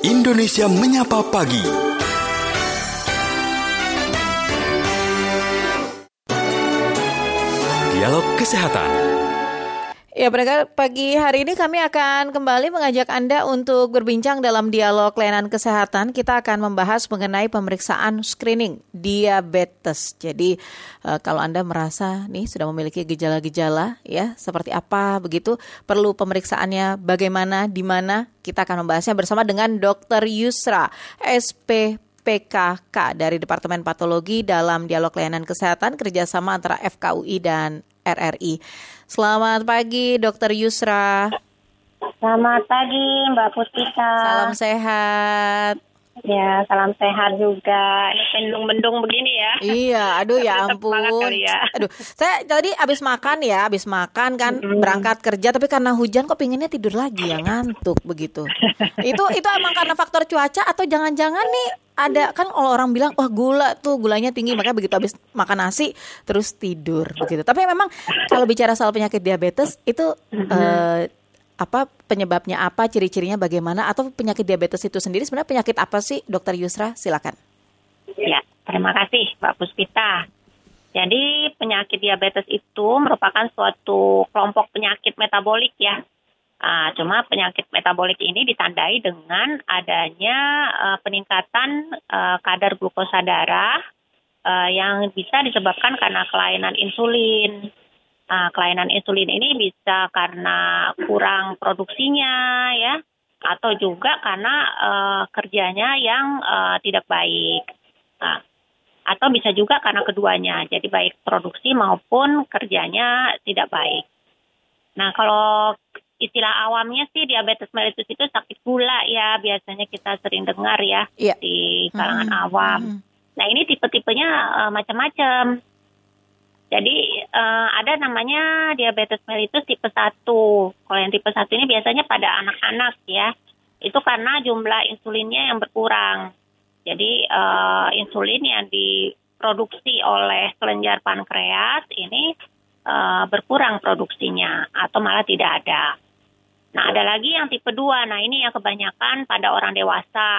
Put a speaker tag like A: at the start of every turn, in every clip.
A: Indonesia Menyapa Pagi. Dialog Kesehatan.
B: Ya, pada pagi hari ini kami akan kembali mengajak Anda untuk berbincang dalam dialog layanan kesehatan. Kita akan membahas mengenai pemeriksaan screening diabetes. Jadi, eh, kalau Anda merasa nih sudah memiliki gejala-gejala ya, seperti apa begitu, perlu pemeriksaannya bagaimana, di mana, kita akan membahasnya bersama dengan Dr. Yusra, SP PKK dari Departemen Patologi dalam Dialog Layanan Kesehatan kerjasama antara FKUI dan RRI. Selamat pagi, Dokter Yusra.
C: Selamat pagi, Mbak Putika.
B: Salam sehat.
C: Ya, salam sehat juga. Ini mendung-mendung begini ya.
B: Iya, aduh ya ampun.
C: ya.
B: Aduh, saya tadi habis makan ya, habis makan kan mm-hmm. berangkat kerja tapi karena hujan kok pinginnya tidur lagi ya, ngantuk begitu. itu itu emang karena faktor cuaca atau jangan-jangan nih ada kan kalau orang bilang wah gula tuh gulanya tinggi makanya begitu habis makan nasi terus tidur begitu. Tapi memang kalau bicara soal penyakit diabetes itu uh, apa penyebabnya apa, ciri-cirinya bagaimana atau penyakit diabetes itu sendiri sebenarnya penyakit apa sih, Dokter Yusra? Silakan.
C: Ya, terima kasih Mbak Puspita. Jadi penyakit diabetes itu merupakan suatu kelompok penyakit metabolik ya. Uh, cuma penyakit metabolik ini ditandai dengan adanya uh, peningkatan uh, kadar glukosa darah uh, yang bisa disebabkan karena kelainan insulin. Nah, kelainan insulin ini bisa karena kurang produksinya ya, atau juga karena uh, kerjanya yang uh, tidak baik. Nah, atau bisa juga karena keduanya, jadi baik produksi maupun kerjanya tidak baik. Nah, kalau istilah awamnya sih diabetes mellitus itu sakit gula ya biasanya kita sering dengar ya yeah. di kalangan hmm. awam. Hmm. Nah ini tipe-tipenya uh, macam-macam. Jadi uh, ada namanya diabetes mellitus tipe 1. Kalau yang tipe 1 ini biasanya pada anak-anak ya. Itu karena jumlah insulinnya yang berkurang. Jadi uh, insulin yang diproduksi oleh kelenjar pankreas ini uh, berkurang produksinya atau malah tidak ada. Nah, ada lagi yang tipe 2. Nah, ini yang kebanyakan pada orang dewasa.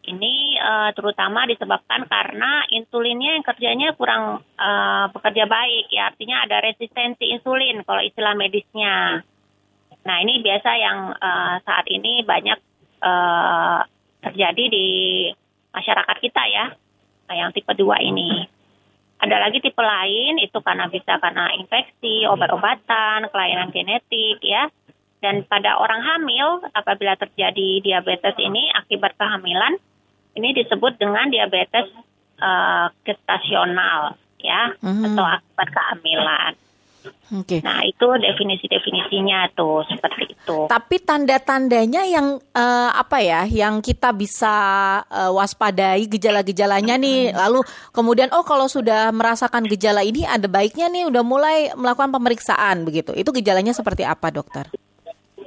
C: Ini uh, terutama disebabkan karena insulinnya yang kerjanya kurang uh, bekerja baik, ya artinya ada resistensi insulin kalau istilah medisnya. Nah, ini biasa yang uh, saat ini banyak uh, terjadi di masyarakat kita ya, yang tipe 2 ini. Ada lagi tipe lain itu karena bisa karena infeksi, obat-obatan, kelainan genetik ya dan pada orang hamil, apabila terjadi diabetes ini akibat kehamilan, ini disebut dengan diabetes uh, gestasional, ya, mm-hmm. atau akibat kehamilan. Okay. Nah itu definisi-definisinya tuh seperti itu.
B: Tapi tanda-tandanya yang uh, apa ya, yang kita bisa uh, waspadai gejala-gejalanya nih. Lalu kemudian oh kalau sudah merasakan gejala ini ada baiknya nih udah mulai melakukan pemeriksaan begitu. Itu gejalanya seperti apa dokter?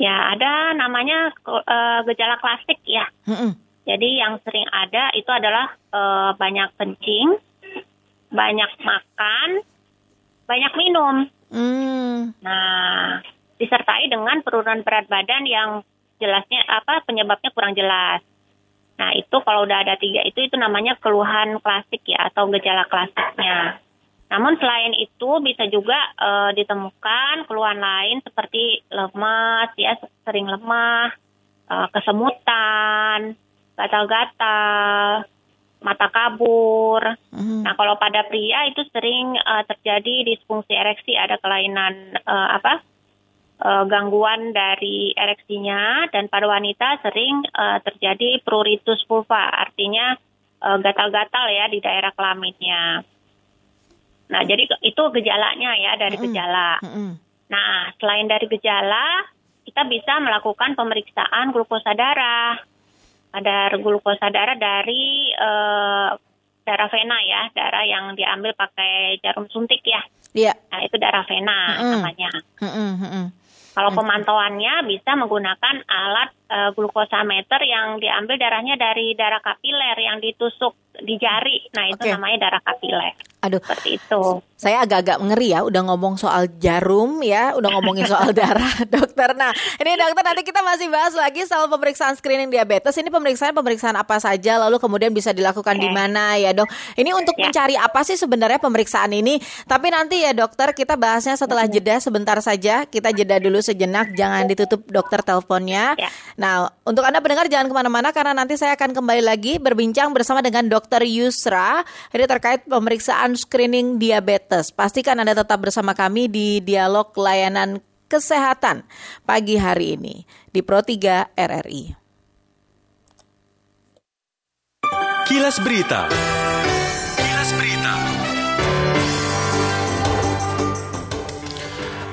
C: Ya, ada namanya uh, gejala klasik ya. Mm -mm. Jadi yang sering ada itu adalah uh, banyak kencing, banyak makan, banyak minum. Mm. Nah, disertai dengan penurunan berat badan yang jelasnya apa penyebabnya kurang jelas. Nah, itu kalau udah ada tiga itu itu namanya keluhan klasik ya atau gejala klasiknya. Namun selain itu bisa juga uh, ditemukan keluhan lain seperti lemas, ya sering lemah, uh, kesemutan, gatal-gatal, mata kabur. Mm. Nah kalau pada pria itu sering uh, terjadi disfungsi ereksi, ada kelainan uh, apa? Gangguan dari ereksinya dan pada wanita sering uh, terjadi pruritus vulva, artinya gatal-gatal uh, ya di daerah kelaminnya. Nah, jadi itu gejalanya ya dari mm -hmm. gejala. Mm -hmm. Nah, selain dari gejala, kita bisa melakukan pemeriksaan glukosa darah. Ada glukosa darah dari uh, darah vena ya, darah yang diambil pakai jarum suntik ya. Iya. Yeah. Nah, itu darah vena mm -hmm. namanya. Mm -hmm. Kalau pemantauannya bisa menggunakan alat uh, glukosameter yang diambil darahnya dari darah kapiler yang ditusuk di jari. Nah, itu okay. namanya darah kapiler.
B: Aduh,
C: seperti itu.
B: Saya agak-agak ngeri ya, udah ngomong soal jarum ya, udah ngomongin soal darah, dokter. Nah, ini dokter nanti kita masih bahas lagi soal pemeriksaan screening diabetes. Ini pemeriksaan pemeriksaan apa saja, lalu kemudian bisa dilakukan okay. di mana ya dok? Ini untuk ya. mencari apa sih sebenarnya pemeriksaan ini? Tapi nanti ya dokter kita bahasnya setelah jeda sebentar saja. Kita jeda dulu sejenak, jangan ditutup dokter teleponnya. Ya. Nah, untuk anda pendengar jangan ke mana-mana karena nanti saya akan kembali lagi berbincang bersama dengan dokter Yusra. Ini terkait pemeriksaan screening diabetes. Pastikan Anda tetap bersama kami di dialog layanan kesehatan pagi hari ini di Pro 3 RRI.
A: Kilas Berita.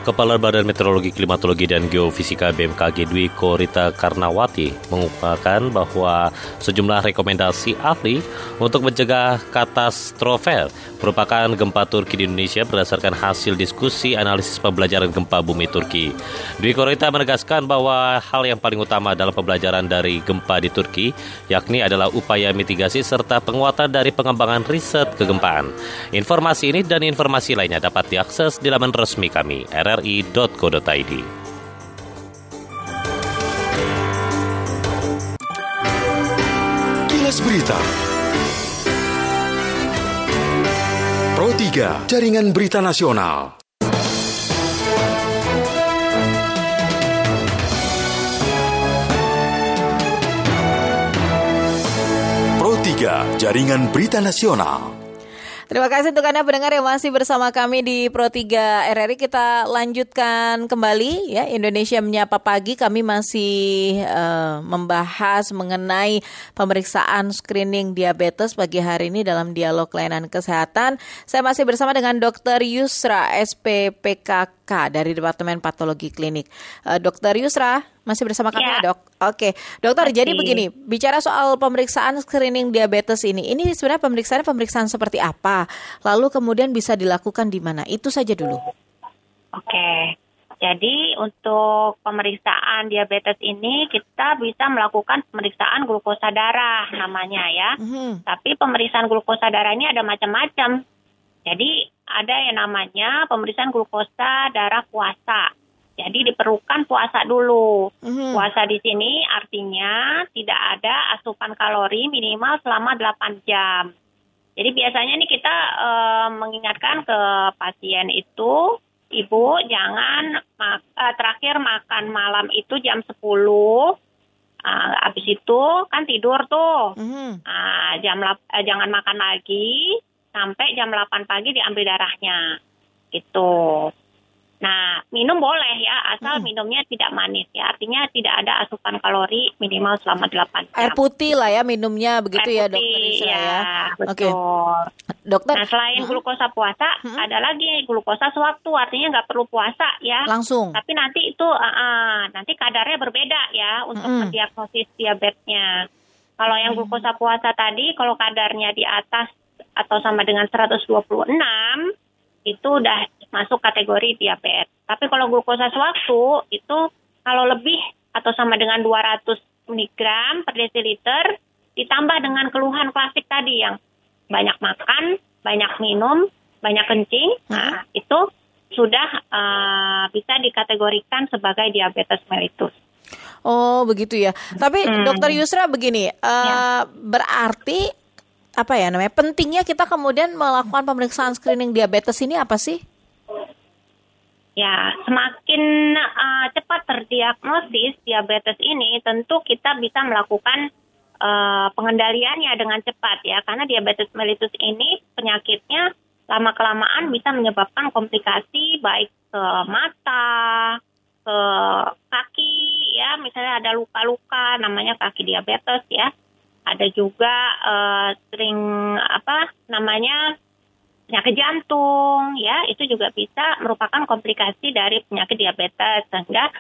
D: Kepala Badan Meteorologi, Klimatologi, dan Geofisika BMKG Dwi Korita Karnawati mengungkapkan bahwa sejumlah rekomendasi ahli untuk mencegah katastrofe merupakan gempa Turki di Indonesia berdasarkan hasil diskusi analisis pembelajaran gempa bumi Turki. Dwi Korita menegaskan bahwa hal yang paling utama dalam pembelajaran dari gempa di Turki yakni adalah upaya mitigasi serta penguatan dari pengembangan riset kegempaan. Informasi ini dan informasi lainnya dapat diakses di laman resmi kami rri.co.id.
A: Kilas Berita. Pro 3 Jaringan Berita Nasional. Pro 3 Jaringan Berita Nasional
B: Terima kasih untuk Anda pendengar yang masih bersama kami di Pro 3 RRI. Kita lanjutkan kembali ya Indonesia menyapa pagi. Kami masih uh, membahas mengenai pemeriksaan screening diabetes pagi hari ini dalam dialog layanan kesehatan. Saya masih bersama dengan Dr. Yusra SPPKK dari Departemen Patologi Klinik. Uh, Dr. Yusra, masih bersama kami ya, dok. Oke, dokter. Masih. Jadi begini, bicara soal pemeriksaan screening diabetes ini, ini sebenarnya pemeriksaan pemeriksaan seperti apa? Lalu kemudian bisa dilakukan di mana? Itu saja dulu.
C: Oke. Jadi untuk pemeriksaan diabetes ini kita bisa melakukan pemeriksaan glukosa darah namanya ya. Mm-hmm. Tapi pemeriksaan glukosa darah ini ada macam-macam. Jadi ada yang namanya pemeriksaan glukosa darah puasa. Jadi diperlukan puasa dulu. Mm-hmm. Puasa di sini artinya tidak ada asupan kalori minimal selama 8 jam. Jadi biasanya nih kita uh, mengingatkan ke pasien itu, ibu jangan mak uh, terakhir makan malam itu jam 10. Uh, habis itu kan tidur tuh. Mm-hmm. Uh, jam uh, jangan makan lagi sampai jam 8 pagi diambil darahnya. Gitu. Nah, minum boleh ya, asal hmm. minumnya tidak manis ya. Artinya tidak ada asupan kalori minimal selama 8 jam.
B: Air putih lah ya minumnya begitu
C: Air
B: ya dokter Isra
C: ya. ya. Betul. Okay. Dokter. Nah, selain hmm. glukosa puasa, hmm. ada lagi glukosa sewaktu, artinya nggak perlu puasa ya.
B: Langsung.
C: Tapi nanti itu uh, uh, nanti kadarnya berbeda ya untuk hmm. mendiagnosis diabetesnya. Kalau yang hmm. glukosa puasa tadi, kalau kadarnya di atas atau sama dengan 126, itu udah masuk kategori diabetes. Tapi kalau glukosa sewaktu itu kalau lebih atau sama dengan 200 mg per desiliter ditambah dengan keluhan klasik tadi yang banyak makan, banyak minum, banyak kencing, hmm. nah itu sudah uh, bisa dikategorikan sebagai diabetes mellitus.
B: Oh begitu ya. Tapi hmm. Dokter Yusra begini, uh, ya. berarti apa ya namanya pentingnya kita kemudian melakukan pemeriksaan screening diabetes ini apa sih?
C: Ya, semakin uh, cepat terdiagnosis diabetes ini, tentu kita bisa melakukan uh, pengendaliannya dengan cepat ya, karena diabetes mellitus ini penyakitnya lama kelamaan bisa menyebabkan komplikasi baik ke mata, ke kaki ya, misalnya ada luka-luka namanya kaki diabetes ya. Ada juga uh, sering apa namanya penyakit jantung ya. Itu juga bisa merupakan komplikasi dari penyakit diabetes sehingga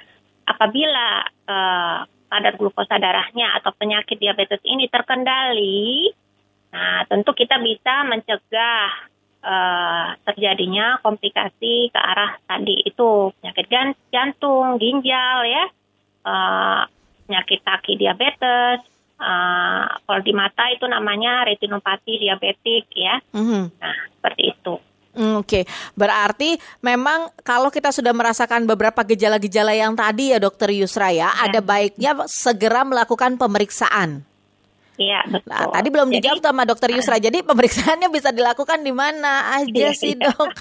C: apabila uh, kadar glukosa darahnya atau penyakit diabetes ini terkendali nah tentu kita bisa mencegah uh, terjadinya komplikasi ke arah tadi itu. Penyakit jantung ginjal ya. Uh, penyakit kaki diabetes Uh, kalau di mata itu namanya retinopati diabetik ya.
B: Mhm.
C: Nah, seperti itu.
B: Hmm, Oke, berarti memang kalau kita sudah merasakan beberapa gejala-gejala yang tadi ya Dokter Yusra ya, ada baiknya segera melakukan pemeriksaan.
C: Iya, betul.
B: Nah, tadi belum
C: Jadi-
B: dijawab sama Dokter Yusra. Jadi pemeriksaannya bisa dilakukan di mana aja
C: Iya,
B: sih,
C: iya.
B: Dok?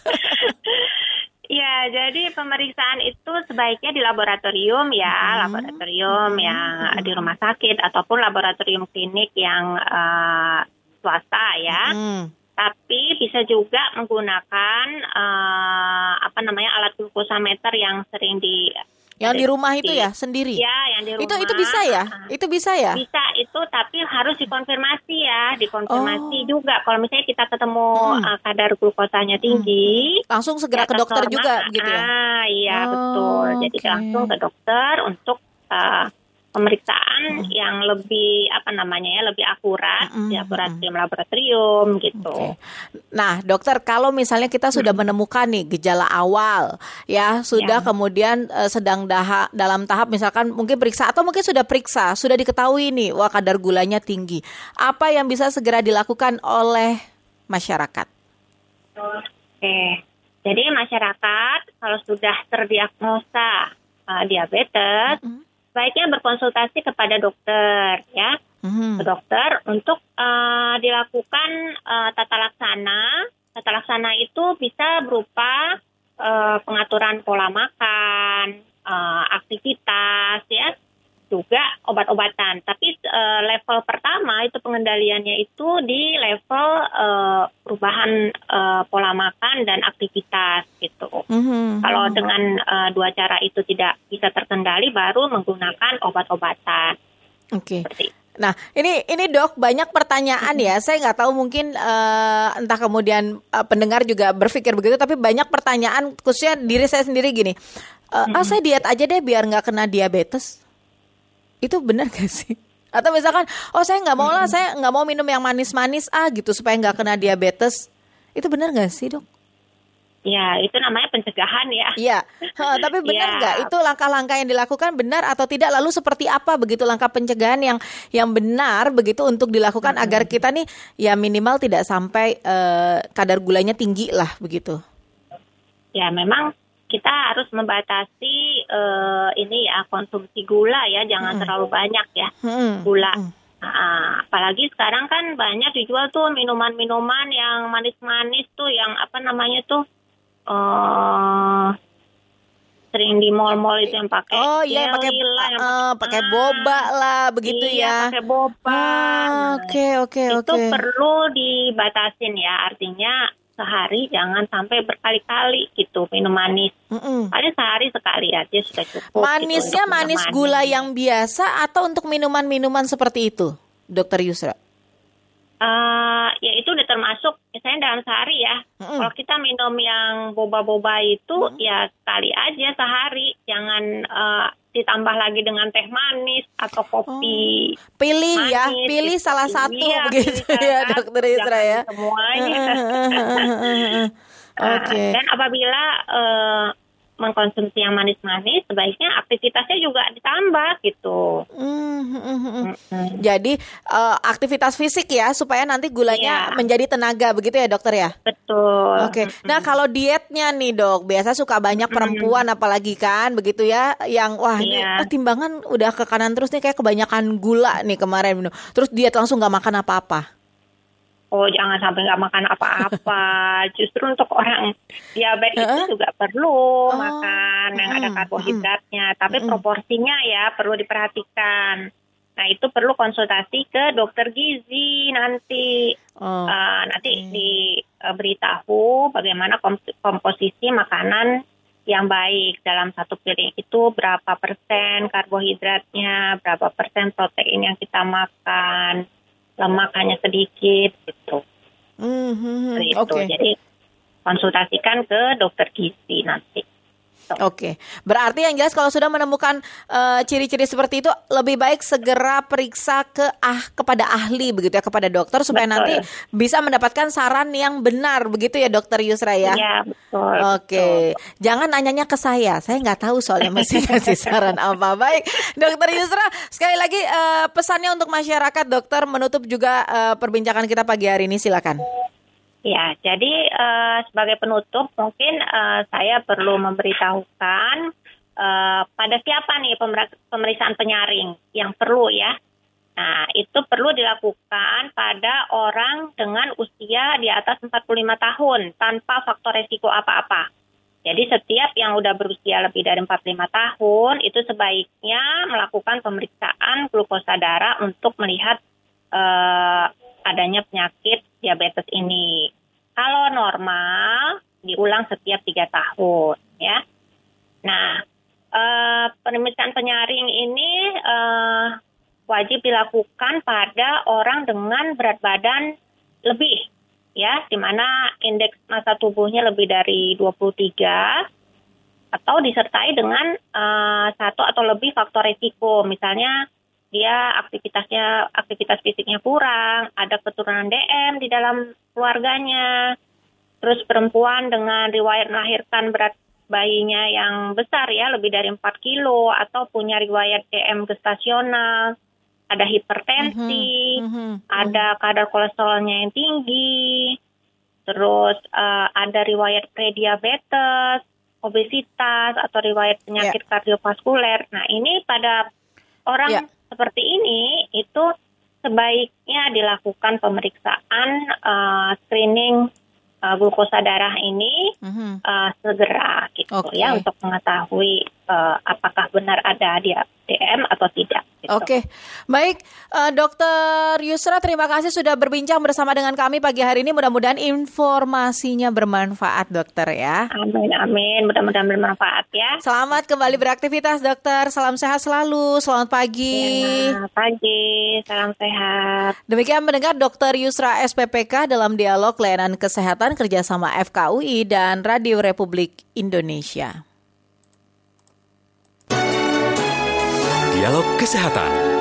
C: Iya, jadi pemeriksaan itu sebaiknya di laboratorium ya,
B: Hmm.
C: laboratorium yang di rumah sakit ataupun laboratorium klinik yang eh, swasta ya.
B: Hmm.
C: Tapi bisa juga menggunakan eh, apa namanya alat glukosameter yang sering di
B: Yang di rumah itu ya sendiri.
C: Ya, yang di rumah.
B: Itu itu bisa ya?
C: Ah,
B: Itu bisa ya?
C: Bisa itu tapi harus dikonfirmasi ya, dikonfirmasi
B: Oh.
C: juga. Kalau misalnya kita ketemu
B: Hmm.
C: eh, kadar glukosanya tinggi,
B: Langsung segera
C: di
B: ke dokter juga gitu ya.
C: Ah, iya
B: Oh,
C: betul. Jadi
B: oke.
C: langsung ke dokter untuk uh, pemeriksaan yang lebih apa namanya ya, lebih akurat
B: Mm-mm,
C: di laboratorium-laboratorium gitu.
B: Oke. Nah, dokter, kalau misalnya kita sudah menemukan nih gejala awal, ya sudah
C: Ya.
B: kemudian eh, sedang daha, dalam tahap misalkan mungkin periksa atau mungkin sudah periksa, sudah diketahui nih, wah kadar gulanya tinggi. Apa yang bisa segera dilakukan oleh masyarakat?
C: Oke. Jadi masyarakat kalau sudah terdiagnosa uh, diabetes,
B: Mm-mm.
C: Baiknya berkonsultasi kepada dokter ya. Ke dokter untuk eh, dilakukan eh, tata laksana. Tata laksana itu bisa berupa eh, pengaturan pola makan, eh, aktivitas, ya, juga obat-obatan. Tapi eh, level pertama itu pengendaliannya itu di level eh, perubahan eh, pola makan dan aktivitas gitu.
B: Mhm.
C: Kalau dengan eh, dua cara itu tidak bisa terkendali, baru menggunakan obat-obatan
B: Oke.
C: itu.
B: Nah, ini ini dok banyak pertanyaan ya. Saya nggak tahu mungkin eh, entah kemudian eh, pendengar juga berpikir begitu, tapi banyak pertanyaan khususnya diri saya sendiri gini. Eh, Ah, saya diet aja deh biar nggak kena diabetes. Itu benar gak sih? Atau misalkan, oh saya nggak mau lah, saya nggak mau minum yang manis-manis ah gitu supaya nggak kena diabetes. Itu benar gak sih dok?
C: Ya, itu namanya pencegahan ya.
B: Iya, tapi benar
C: Iya.
B: nggak itu langkah-langkah yang dilakukan benar atau tidak? Lalu seperti apa begitu langkah pencegahan yang yang benar begitu untuk dilakukan agar kita nih ya minimal tidak sampai eh, kadar gulanya tinggi lah begitu.
C: Ya, memang kita harus membatasi eh, ini ya konsumsi gula ya, jangan terlalu banyak ya
B: Hmm.
C: gula.
B: Hmm.
C: Nah, apalagi sekarang kan banyak dijual tuh minuman-minuman yang manis-manis tuh, yang apa namanya tuh eh sering di mall-mall itu yang pakai
B: Oh iya pakai eh, pakai boba lah begitu
C: iya,
B: ya.
C: pakai boba.
B: Ah,
C: Nah,
B: Oke oke
C: itu
B: oke.
C: perlu dibatasin ya, artinya sehari jangan sampai berkali-kali gitu minum manis.
B: Mm-mm.
C: Paling sehari sekali aja sudah cukup.
B: Manisnya
C: gitu untuk minum
B: manis
C: manis.
B: gula yang biasa atau untuk minuman-minuman seperti itu, Dokter Yusra?
C: Eh, ya itu udah termasuk misalnya dalam sehari ya.
B: Mm-mm.
C: Kalau kita minum yang boba-boba itu ya sekali aja sehari, jangan eh, ditambah lagi dengan teh manis atau kopi.
B: Pilih ya,
C: manis,
B: pilih
C: gitu.
B: salah satu
C: Iya,
B: begitu
C: pilih
B: ya,
C: satu,
B: Dokter Yusra ya.
C: Semuanya.
B: Oke.
C: Nah, Dan apabila eh, mengkonsumsi yang manis-manis, sebaiknya aktivitasnya juga ditambah gitu.
B: Hmm, hmm, hmm, hmm. Jadi eh, aktivitas fisik ya supaya nanti gulanya
C: Iya.
B: menjadi tenaga begitu ya dokter ya.
C: Betul.
B: Oke. Nah kalau dietnya nih dok, biasa suka banyak perempuan apalagi kan begitu ya, yang wah ini
C: Iya.
B: ah, timbangan udah ke kanan terus nih kayak kebanyakan gula nih kemarin minum. Terus diet langsung nggak makan apa-apa.
C: Oh, jangan sampai nggak makan apa-apa. Justru untuk orang diabetes
B: Heeh.
C: itu juga perlu
B: Oh,
C: makan yang ada karbohidratnya, tapi
B: mm-mm.
C: proporsinya ya perlu diperhatikan. Nah, itu perlu konsultasi ke dokter gizi nanti.
B: Oh.
C: Eh, nanti
B: oke.
C: diberitahu bagaimana kom- komposisi makanan yang baik dalam satu piring itu berapa persen karbohidratnya, berapa persen protein yang kita makan, lemak hanya sedikit gitu.
B: Hmm, hmm, hmm.
C: Seperti
B: Oke.
C: itu. Jadi konsultasikan ke dokter gizi nanti. Gitu.
B: Oke, berarti yang jelas kalau sudah menemukan uh, ciri-ciri seperti itu lebih baik segera periksa ke ah kepada ahli begitu ya kepada dokter supaya
C: Betul.
B: nanti bisa mendapatkan saran yang benar begitu ya dokter Yusra ya.
C: Iya betul.
B: Oke, jangan nanyanya ke saya, saya nggak tahu soalnya mesti kasih saran apa. Baik, dokter Yusra sekali lagi uh, pesannya untuk masyarakat dokter menutup juga uh, perbincangan kita pagi hari ini silakan.
C: Ya, jadi uh, sebagai penutup mungkin uh, saya perlu memberitahukan uh, pada siapa nih pemeriksaan penyaring yang perlu ya. Nah, itu perlu dilakukan pada orang dengan usia di atas 45 tahun tanpa faktor resiko apa-apa. Jadi setiap yang udah berusia lebih dari 45 tahun itu sebaiknya melakukan pemeriksaan glukosa darah untuk melihat uh, adanya penyakit diabetes ini. Kalau normal diulang setiap tiga tahun, ya. Nah, uh, pemeriksaan penyaring ini uh, wajib dilakukan pada orang dengan berat badan lebih, ya, di mana indeks massa tubuhnya lebih dari 23 atau disertai dengan uh, satu atau lebih faktor risiko, misalnya dia aktivitasnya aktivitas fisiknya kurang, ada keturunan DM di dalam keluarganya, terus perempuan dengan riwayat melahirkan berat bayinya yang besar ya lebih dari 4 kilo atau punya riwayat DM gestasional, ada hipertensi, mm -hmm. ada kadar kolesterolnya yang tinggi, terus uh, ada riwayat prediabetes, obesitas atau riwayat penyakit yeah. kardiovaskuler. Nah ini pada orang yeah seperti ini itu sebaiknya dilakukan pemeriksaan uh, screening uh, glukosa darah ini mm-hmm. uh, segera gitu okay. ya untuk mengetahui uh, apakah benar ada dia DM atau tidak. Gitu.
B: Oke, okay. baik, uh, Dokter Yusra, terima kasih sudah berbincang bersama dengan kami pagi hari ini. Mudah-mudahan informasinya bermanfaat, Dokter ya.
C: Amin, amin. Mudah-mudahan bermanfaat ya.
B: Selamat kembali beraktivitas, Dokter. Salam sehat selalu. Selamat pagi.
C: Selamat pagi, salam sehat.
B: Demikian mendengar Dokter Yusra SPPK dalam dialog layanan kesehatan kerjasama FKUI dan Radio Republik Indonesia.
A: Dialog Kesehatan.